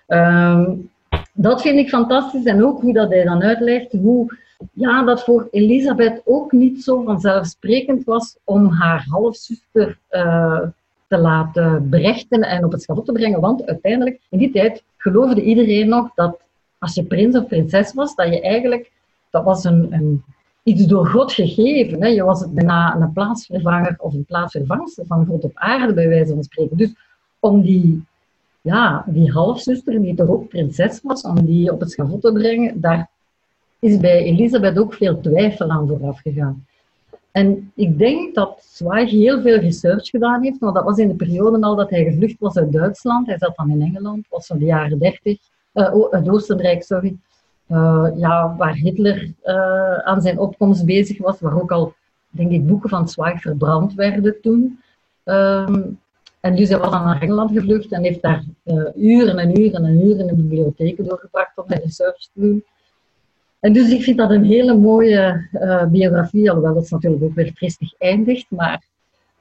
Um, dat vind ik fantastisch en ook hoe dat hij dan uitlegt hoe ja, dat voor Elisabeth ook niet zo vanzelfsprekend was om haar halfzuster uh, te laten berechten en op het schavot te brengen. Want uiteindelijk, in die tijd, geloofde iedereen nog dat als je prins of prinses was, dat je eigenlijk, dat was een, een iets door God gegeven. Hè. Je was bijna een plaatsvervanger of een plaatsvervangster van God op aarde, bij wijze van spreken. Dus om die, ja, die halfzuster, die toch ook prinses was, om die op het schavot te brengen, daar is bij Elisabeth ook veel twijfel aan vooraf gegaan. En ik denk dat Zweig heel veel research gedaan heeft, want dat was in de periode al dat hij gevlucht was uit Duitsland. Hij zat dan in Engeland, was van de jaren 30, uh, het Oostenrijk, sorry. Uh, ja, waar Hitler uh, aan zijn opkomst bezig was, waar ook al, denk ik, boeken van Zweig verbrand werden toen. Um, en dus hij was dan naar Engeland gevlucht en heeft daar uh, uren en uren en uren in de bibliotheken doorgebracht om zijn research te doen. En dus ik vind dat een hele mooie biografie, alhoewel dat natuurlijk ook weer tristig eindigt, maar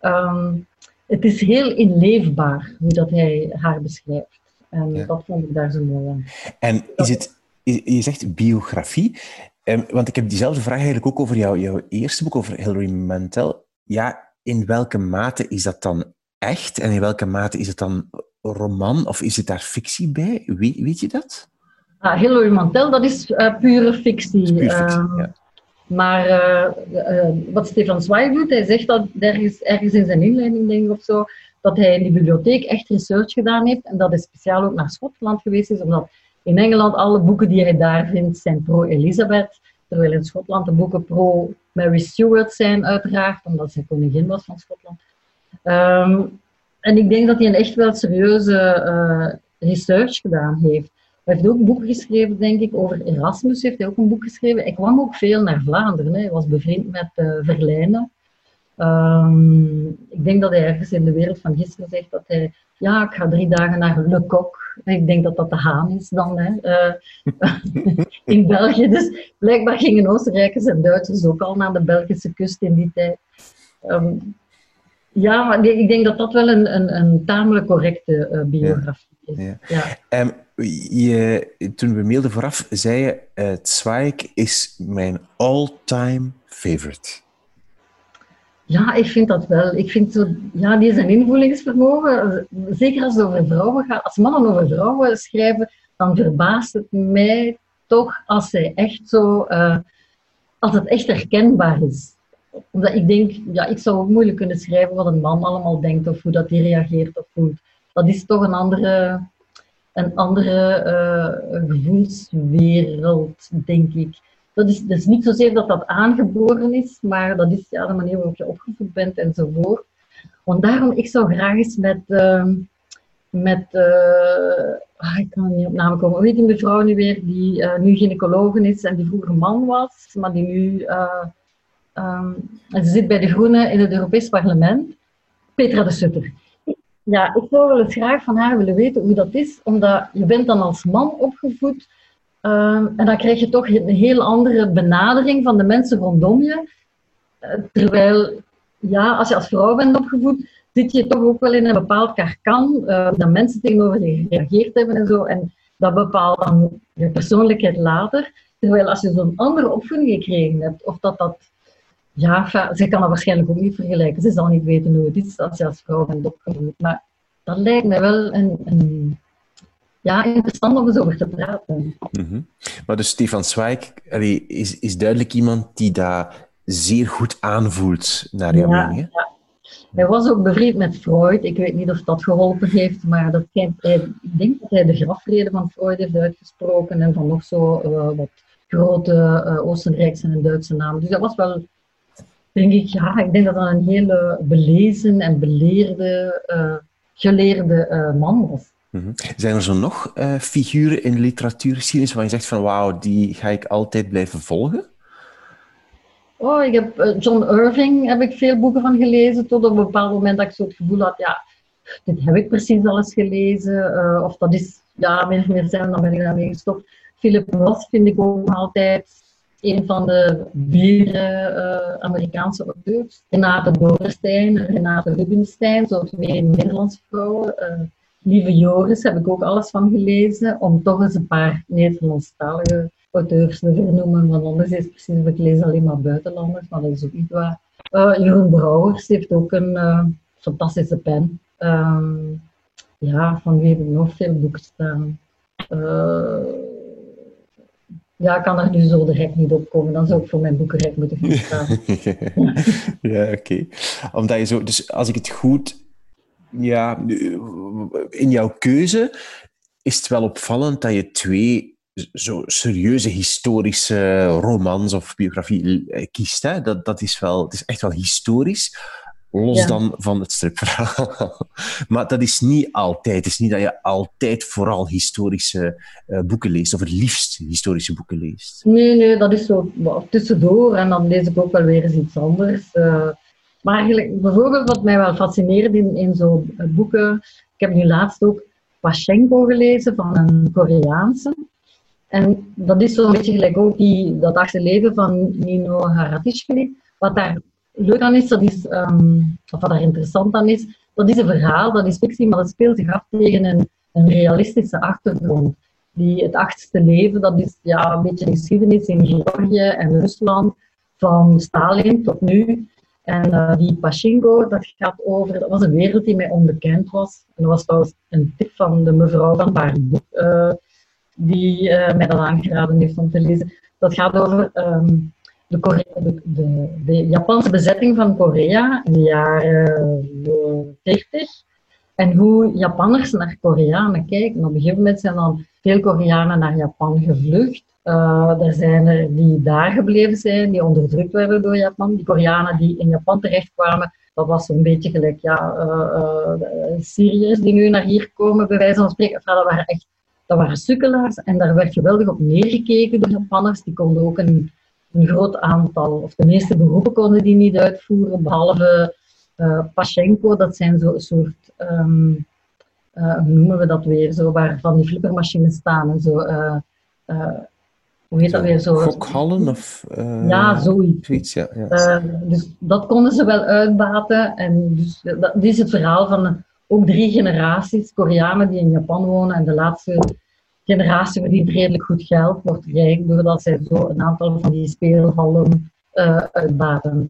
um, het is heel inleefbaar hoe dat hij haar beschrijft. En ja. dat vond ik daar zo mooi aan.
En is het, je zegt biografie, um, want ik heb diezelfde vraag eigenlijk ook over jou, jouw eerste boek, over Hilary Mantel. Ja, in welke mate is dat dan echt en in welke mate is het dan roman of is het daar fictie bij? Weet, weet je dat?
Ah, Hilary Mantel, dat is uh, pure fictie.
Puur fictie ja.
Maar uh, wat Stefan Zweig doet, hij zegt dat ergens, ergens in zijn inleiding, denk ik of zo, dat hij in die bibliotheek echt research gedaan heeft en dat hij speciaal ook naar Schotland geweest is, omdat in Engeland alle boeken die hij daar vindt zijn pro-Elisabeth, terwijl in Schotland de boeken pro-Mary Stuart zijn uiteraard, omdat zij koningin was van Schotland. Um, en ik denk dat hij een echt wel serieuze uh, research gedaan heeft. Hij heeft ook boeken geschreven, denk ik, over Erasmus heeft hij ook een boek geschreven. Ik kwam ook veel naar Vlaanderen. Hè. Hij was bevriend met uh, Verlijnen. Um, ik denk dat hij ergens in de wereld van gisteren zegt dat hij... Ja, ik ga drie dagen naar Le Coq. Ik denk dat dat de Haan is dan, hè. Uh, in België. Dus blijkbaar gingen Oostenrijkers en Duitsers ook al naar de Belgische kust in die tijd. Um, ja, maar ik denk dat dat wel een, een, een tamelijk correcte uh, biografie is. Ja.
ja. Um, je, toen we mailden vooraf, zei je, uh, Zweig is mijn all-time favorite.
Ja, ik vind dat wel. Ik vind zo, ja, die zijn invoelingsvermogen, zeker als het over vrouwen gaat, als mannen over vrouwen schrijven, dan verbaast het mij toch als zij echt zo, uh, als het echt herkenbaar is omdat ik denk, ja, ik zou moeilijk kunnen schrijven wat een man allemaal denkt of hoe dat hij reageert of voelt. Dat is toch een andere, een andere uh, gevoelswereld, denk ik. Dat is, is niet zozeer dat dat aangeboren is, maar dat is ja, de manier waarop je opgevoed bent enzovoort. Want daarom, ik zou graag eens met, uh, met uh, ah, ik kan niet op naam komen, hoe heet die mevrouw nu weer, die uh, nu gynaecoloog is en die vroeger man was, maar die nu Um, ze zit bij de Groenen in het Europees Parlement, Petra de Sutter. Ja, ik zou wel eens graag van haar willen weten hoe dat is, omdat je bent dan als man opgevoed um, en dan krijg je toch een heel andere benadering van de mensen rondom je. Uh, terwijl, ja, als je als vrouw bent opgevoed, zit je toch ook wel in een bepaald karkan, uh, dat mensen tegenover je gereageerd hebben en zo, en dat bepaalt dan je persoonlijkheid later. Terwijl als je zo'n andere opvoeding gekregen hebt, of dat dat ja, zij kan dat waarschijnlijk ook niet vergelijken. Ze zal niet weten hoe het is als je als vrouw bent opgevoed. Maar dat lijkt mij wel een, een ja, interessant om eens over te praten.
Mm -hmm. Maar dus Stefan Zweig is, is duidelijk iemand die dat zeer goed aanvoelt, naar jouw ja, mening. Ja.
Hij was ook bevriend met Freud. Ik weet niet of dat geholpen heeft, maar dat hij, ik denk dat hij de grafreden van Freud heeft uitgesproken en van nog zo uh, wat grote uh, Oostenrijkse en Duitse namen. Dus dat was wel denk ik, ja, ik denk dat dat een hele belezen en beleerde, uh, geleerde man was.
-hmm. Zijn er zo nog uh, figuren in literatuurgeschiedenis waar je zegt van wauw, die ga ik altijd blijven volgen?
Oh, ik heb John Irving heb ik veel boeken van gelezen, tot op een bepaald moment dat ik zo het gevoel had, ja, dit heb ik precies alles gelezen, of dat is ja, of meer zijn, dan ben ik daarmee gestopt. Philip Roth vind ik ook altijd een van de vier Amerikaanse auteurs. Renate Dorenstein, Renate Rubinstein, zoals meer Nederlandse vrouwen. Lieve Joris heb ik ook alles van gelezen, om toch eens een paar Nederlandstalige auteurs te vernoemen, want anders is het precies, ik lees alleen maar buitenlanders, maar dat is ook niet waar. Uh, Jeroen Brouwers heeft ook een uh, fantastische pen. Um, ja, van wie heb ik nog veel boeken staan? Uh, ja, ik kan er nu zo direct niet op komen. Dan zou ik voor mijn boekenrek moeten gaan staan.
ja, oké. Omdat je zo... Dus als ik het goed... Ja, in jouw keuze is het wel opvallend dat je twee zo serieuze historische romans of biografie eh, kiest. Hè? Dat, dat is wel, het is echt wel historisch. Los dan van het stripverhaal. maar dat is niet altijd. Het is niet dat je altijd vooral historische uh, boeken leest, of het liefst historische boeken leest.
Nee, nee, dat is zo tussendoor. En dan lees ik ook wel weer eens iets anders. Uh, maar eigenlijk, bijvoorbeeld wat mij wel fascineert in, zo'n boeken... Ik heb nu laatst ook Pashenko gelezen van een Koreaanse. En dat is zo'n beetje gelijk ook die, dat achterleven van Nino Haratischvili. Wat daar leuk aan is, dat is um, of wat daar interessant aan is, dat is een verhaal, dat is fictie, maar dat speelt zich af tegen een, een realistische achtergrond. Die, het achtste leven, dat is ja, een beetje de geschiedenis in Georgië en Rusland, van Stalin tot nu. En uh, die Pachinko, dat gaat over, dat was een wereld die mij onbekend was. En dat was trouwens een tip van de mevrouw van Baarboek, uh, die uh, mij dat aangeraden heeft om te lezen. Dat gaat over um, de, de, de, de, Japanse bezetting van Korea in de jaren 40. En hoe Japanners naar Koreanen kijken. Op een gegeven moment zijn dan veel Koreanen naar Japan gevlucht. Uh, er zijn er die daar gebleven zijn, die onderdrukt werden door Japan. Die Koreanen die in Japan terechtkwamen, dat was een beetje gelijk ja, uh, uh, Syriërs die nu naar hier komen, bij wijze van spreken. Dat waren echt dat waren sukkelaars en daar werd geweldig op neergekeken door Japanners. Die konden ook een, een groot aantal, of de meeste beroepen konden die niet uitvoeren, behalve uh, Pashenko, dat zijn zo'n soort, uh, hoe noemen we dat weer, zo, waar van die flippermachines staan en zo. Hoe heet dat weer zo?
Fokhallen of?
ja, zoiets.
zoiets ja, ja.
dus dat konden ze wel uitbaten. En dus, dat, dit is het verhaal van ook drie generaties Koreanen die in Japan wonen. En de laatste generatie verdient redelijk goed geld, wordt rijk doordat zij zo een aantal van die speelhallen uh, uitbaten.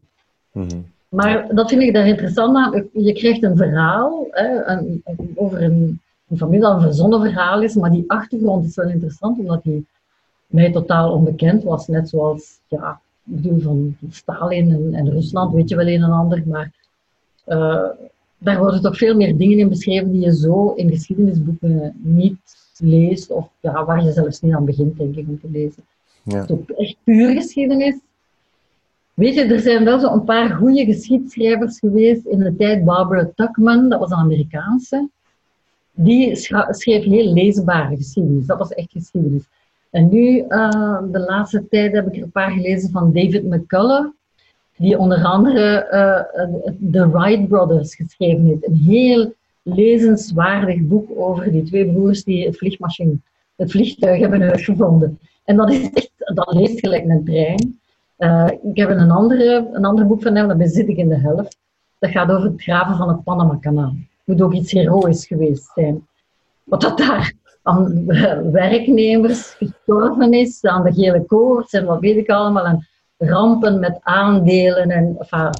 Mhm. Maar dat vind ik daar interessant aan. Je krijgt een verhaal hè, een, over een, een familie dat een verzonnen verhaal is, maar die achtergrond is wel interessant, omdat die mij totaal onbekend was. Net zoals, ja, ik bedoel, van Stalin en, en Rusland weet je wel een en ander, maar uh, daar worden toch veel meer dingen in beschreven die je zo in geschiedenisboeken niet leest, of ja, waar je zelfs niet aan begint, denk ik, om te lezen. Ja. Het is echt puur geschiedenis. Weet je, er zijn wel zo een paar goede geschiedschrijvers geweest in de tijd. Barbara Tuckman, dat was een Amerikaanse. Die schreef heel leesbare geschiedenis. Dat was echt geschiedenis. En nu, uh, de laatste tijd, heb ik er een paar gelezen van David McCullough die onder andere uh, The Wright Brothers geschreven heeft. Een heel lezenswaardig boek over die twee broers die het, vliegtuig hebben uitgevonden. En dat, is echt, dat leest gelijk een trein. Ik heb een, andere, een ander boek van hem, dat bezit ik in de helft. Dat gaat over het graven van het Panama-kanaal. Moet ook iets heroïs geweest zijn. Wat dat daar aan werknemers gestorven is, aan de gele koorts en wat weet ik allemaal. En rampen met aandelen. En, enfin,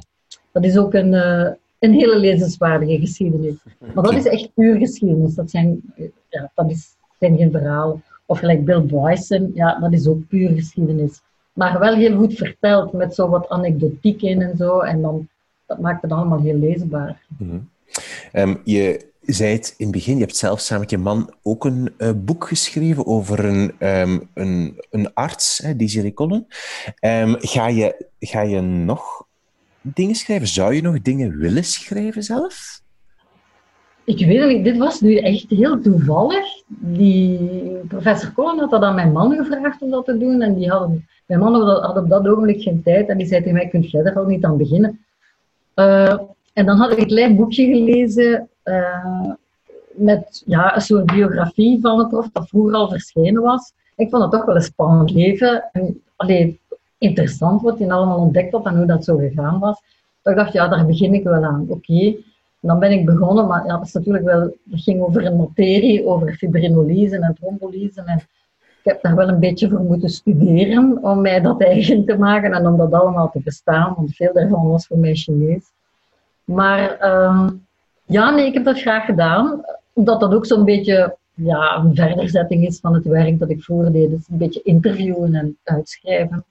dat is ook een, uh, een hele lezenswaardige geschiedenis. Maar dat is echt puur geschiedenis. Dat zijn, ja, dat is, zijn geen verhalen. Of gelijk Bill Bryson, ja, dat is ook puur geschiedenis. Maar wel heel goed verteld, met zo wat anekdotiek in en zo. En dan, dat maakt het allemaal heel leesbaar.
Mm -hmm. um, je zei het in het begin, je hebt zelf samen met je man ook een uh, boek geschreven over een, um, een, een arts, hè, Collen. Um, ga, je, ga je nog dingen schrijven? Zou je nog dingen willen schrijven zelf?
Ik weet niet, dit was nu echt heel toevallig. Die professor Collen had dat aan mijn man gevraagd om dat te doen. En die had, mijn man had op dat ogenblik geen tijd. En die zei tegen mij, kunt jij er al niet aan beginnen? Uh, en dan had ik een klein boekje gelezen uh, met ja, een soort biografie van het prof dat vroeger al verschenen was. Ik vond het toch wel een spannend leven. En, interessant wat hij allemaal ontdekt had en hoe dat zo gegaan was. Dus ik dacht, ja, daar begin ik wel aan. Oké. Dan ben ik begonnen, maar ja, dat, is natuurlijk wel, dat ging over een materie, over fibrinolyse en trombolyse. En ik heb daar wel een beetje voor moeten studeren om mij dat eigen te maken en om dat allemaal te bestaan, want veel daarvan was voor mij Chinees. Maar uh, ja, nee, ik heb dat graag gedaan. Omdat dat ook zo'n beetje ja, een verderzetting is van het werk dat ik vroeger deed. Dus een beetje interviewen en uitschrijven.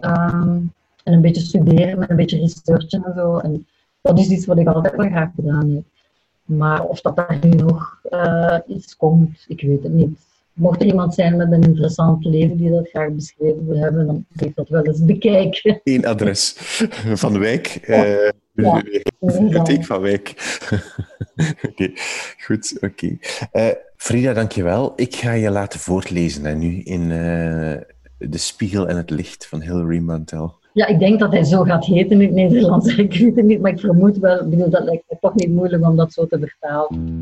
Um, en een beetje studeren en een beetje researchen en zo. En dat is iets wat ik altijd wel graag gedaan heb. Maar of dat daar nu nog uh, iets komt, ik weet het niet. mocht er iemand zijn met een interessant leven die dat graag beschreven wil hebben, dan moet ik dat wel eens bekijken.
Eén adres van de wijk. Uh, ja, bibliotheek van Wijk. oké, goed. Oké. Okay. Uh, Frida, dankjewel. Ik ga je laten voortlezen hè, nu in uh, De Spiegel en het Licht van Hilary Mantel.
Ja, ik denk dat hij zo gaat heten in het Nederlands. Ik weet het niet, maar ik vermoed wel. Ik bedoel, dat lijkt me toch niet moeilijk om dat zo te vertalen.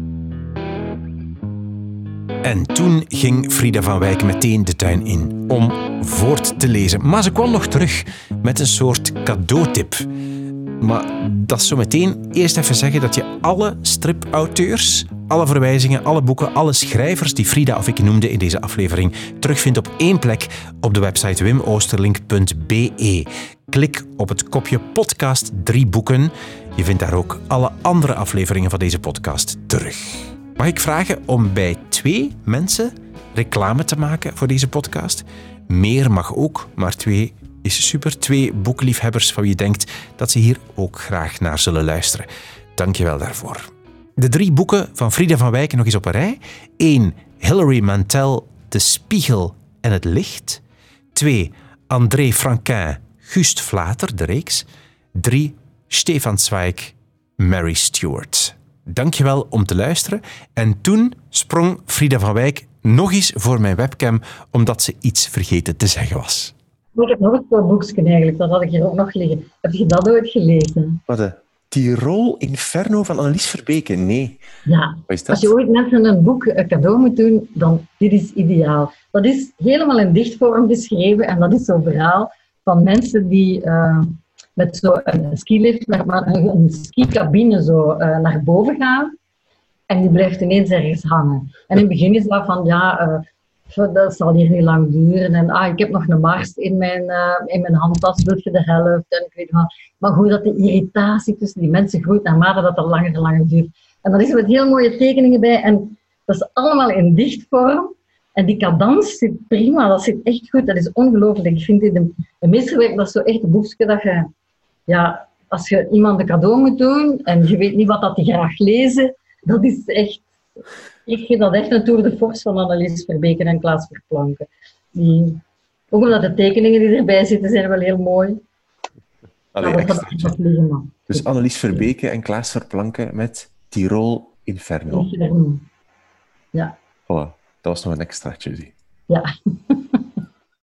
En toen ging Frida van Wijk meteen de tuin in om voort te lezen. Maar ze kwam nog terug met een soort cadeautip. Maar dat is zo meteen eerst even zeggen dat je alle stripauteurs, alle verwijzingen, alle boeken, alle schrijvers die Frida of ik noemde in deze aflevering terugvindt op één plek op de website wimoosterlink.be. Klik op het kopje podcast drie boeken. Je vindt daar ook alle andere afleveringen van deze podcast terug. Mag ik vragen om bij twee mensen reclame te maken voor deze podcast? Meer mag ook, maar twee is super. Twee boekliefhebbers van wie je denkt dat ze hier ook graag naar zullen luisteren. Dank je wel daarvoor. De drie boeken van Frida van Wijken nog eens op een rij. 1. Hilary Mantel, De Spiegel en het Licht. 2. André Franquin, Gust Vlater, de reeks. 3. Stefan Zweig, Mary Stewart. Dankjewel om te luisteren. En toen sprong Frida van Wijk nog eens voor mijn webcam, omdat ze iets vergeten te zeggen was.
Ik heb nog een paar boekje eigenlijk, dat had ik hier ook nog liggen. Heb je dat ooit gelezen?
Wat, de Tirol Inferno van Annelies Verbeke? Nee.
Ja, als je ooit mensen een boek een cadeau moet doen, dan dit is ideaal. Dat is helemaal in dichtvorm beschreven en dat is zo'n verhaal van mensen die... Uh, met zo'n skilift, maar een, een skicabine zo uh, naar boven gaan. En die blijft ineens ergens hangen. En in het begin is dat van, ja, uh, dat zal hier niet lang duren. En ah, ik heb nog een mars in mijn, uh, in mijn handtas, wil je de helft? En ik weet maar, hoe dat de irritatie tussen die mensen groeit naarmate dat het langer en langer duurt. En dat is met heel mooie tekeningen bij. En dat is allemaal in dichtvorm. En die cadans zit prima, dat zit echt goed. Dat is ongelooflijk. Ik vind dit een, een meesterwerk, dat is zo echt een boekje dat je ja, als je iemand een cadeau moet doen en je weet niet wat dat die graag lezen, dat is echt... Ik vind dat echt een tour de force van Annelies Verbeken en Klaas Verplanken. Die, ook omdat de tekeningen die erbij zitten, zijn wel heel mooi.
Allee, dat dus Annelies Verbeke en Klaas Verplanken met Tirol Inferno.
Inferno. Ja.
Voilà, dat was nog een extraatje.
Ja.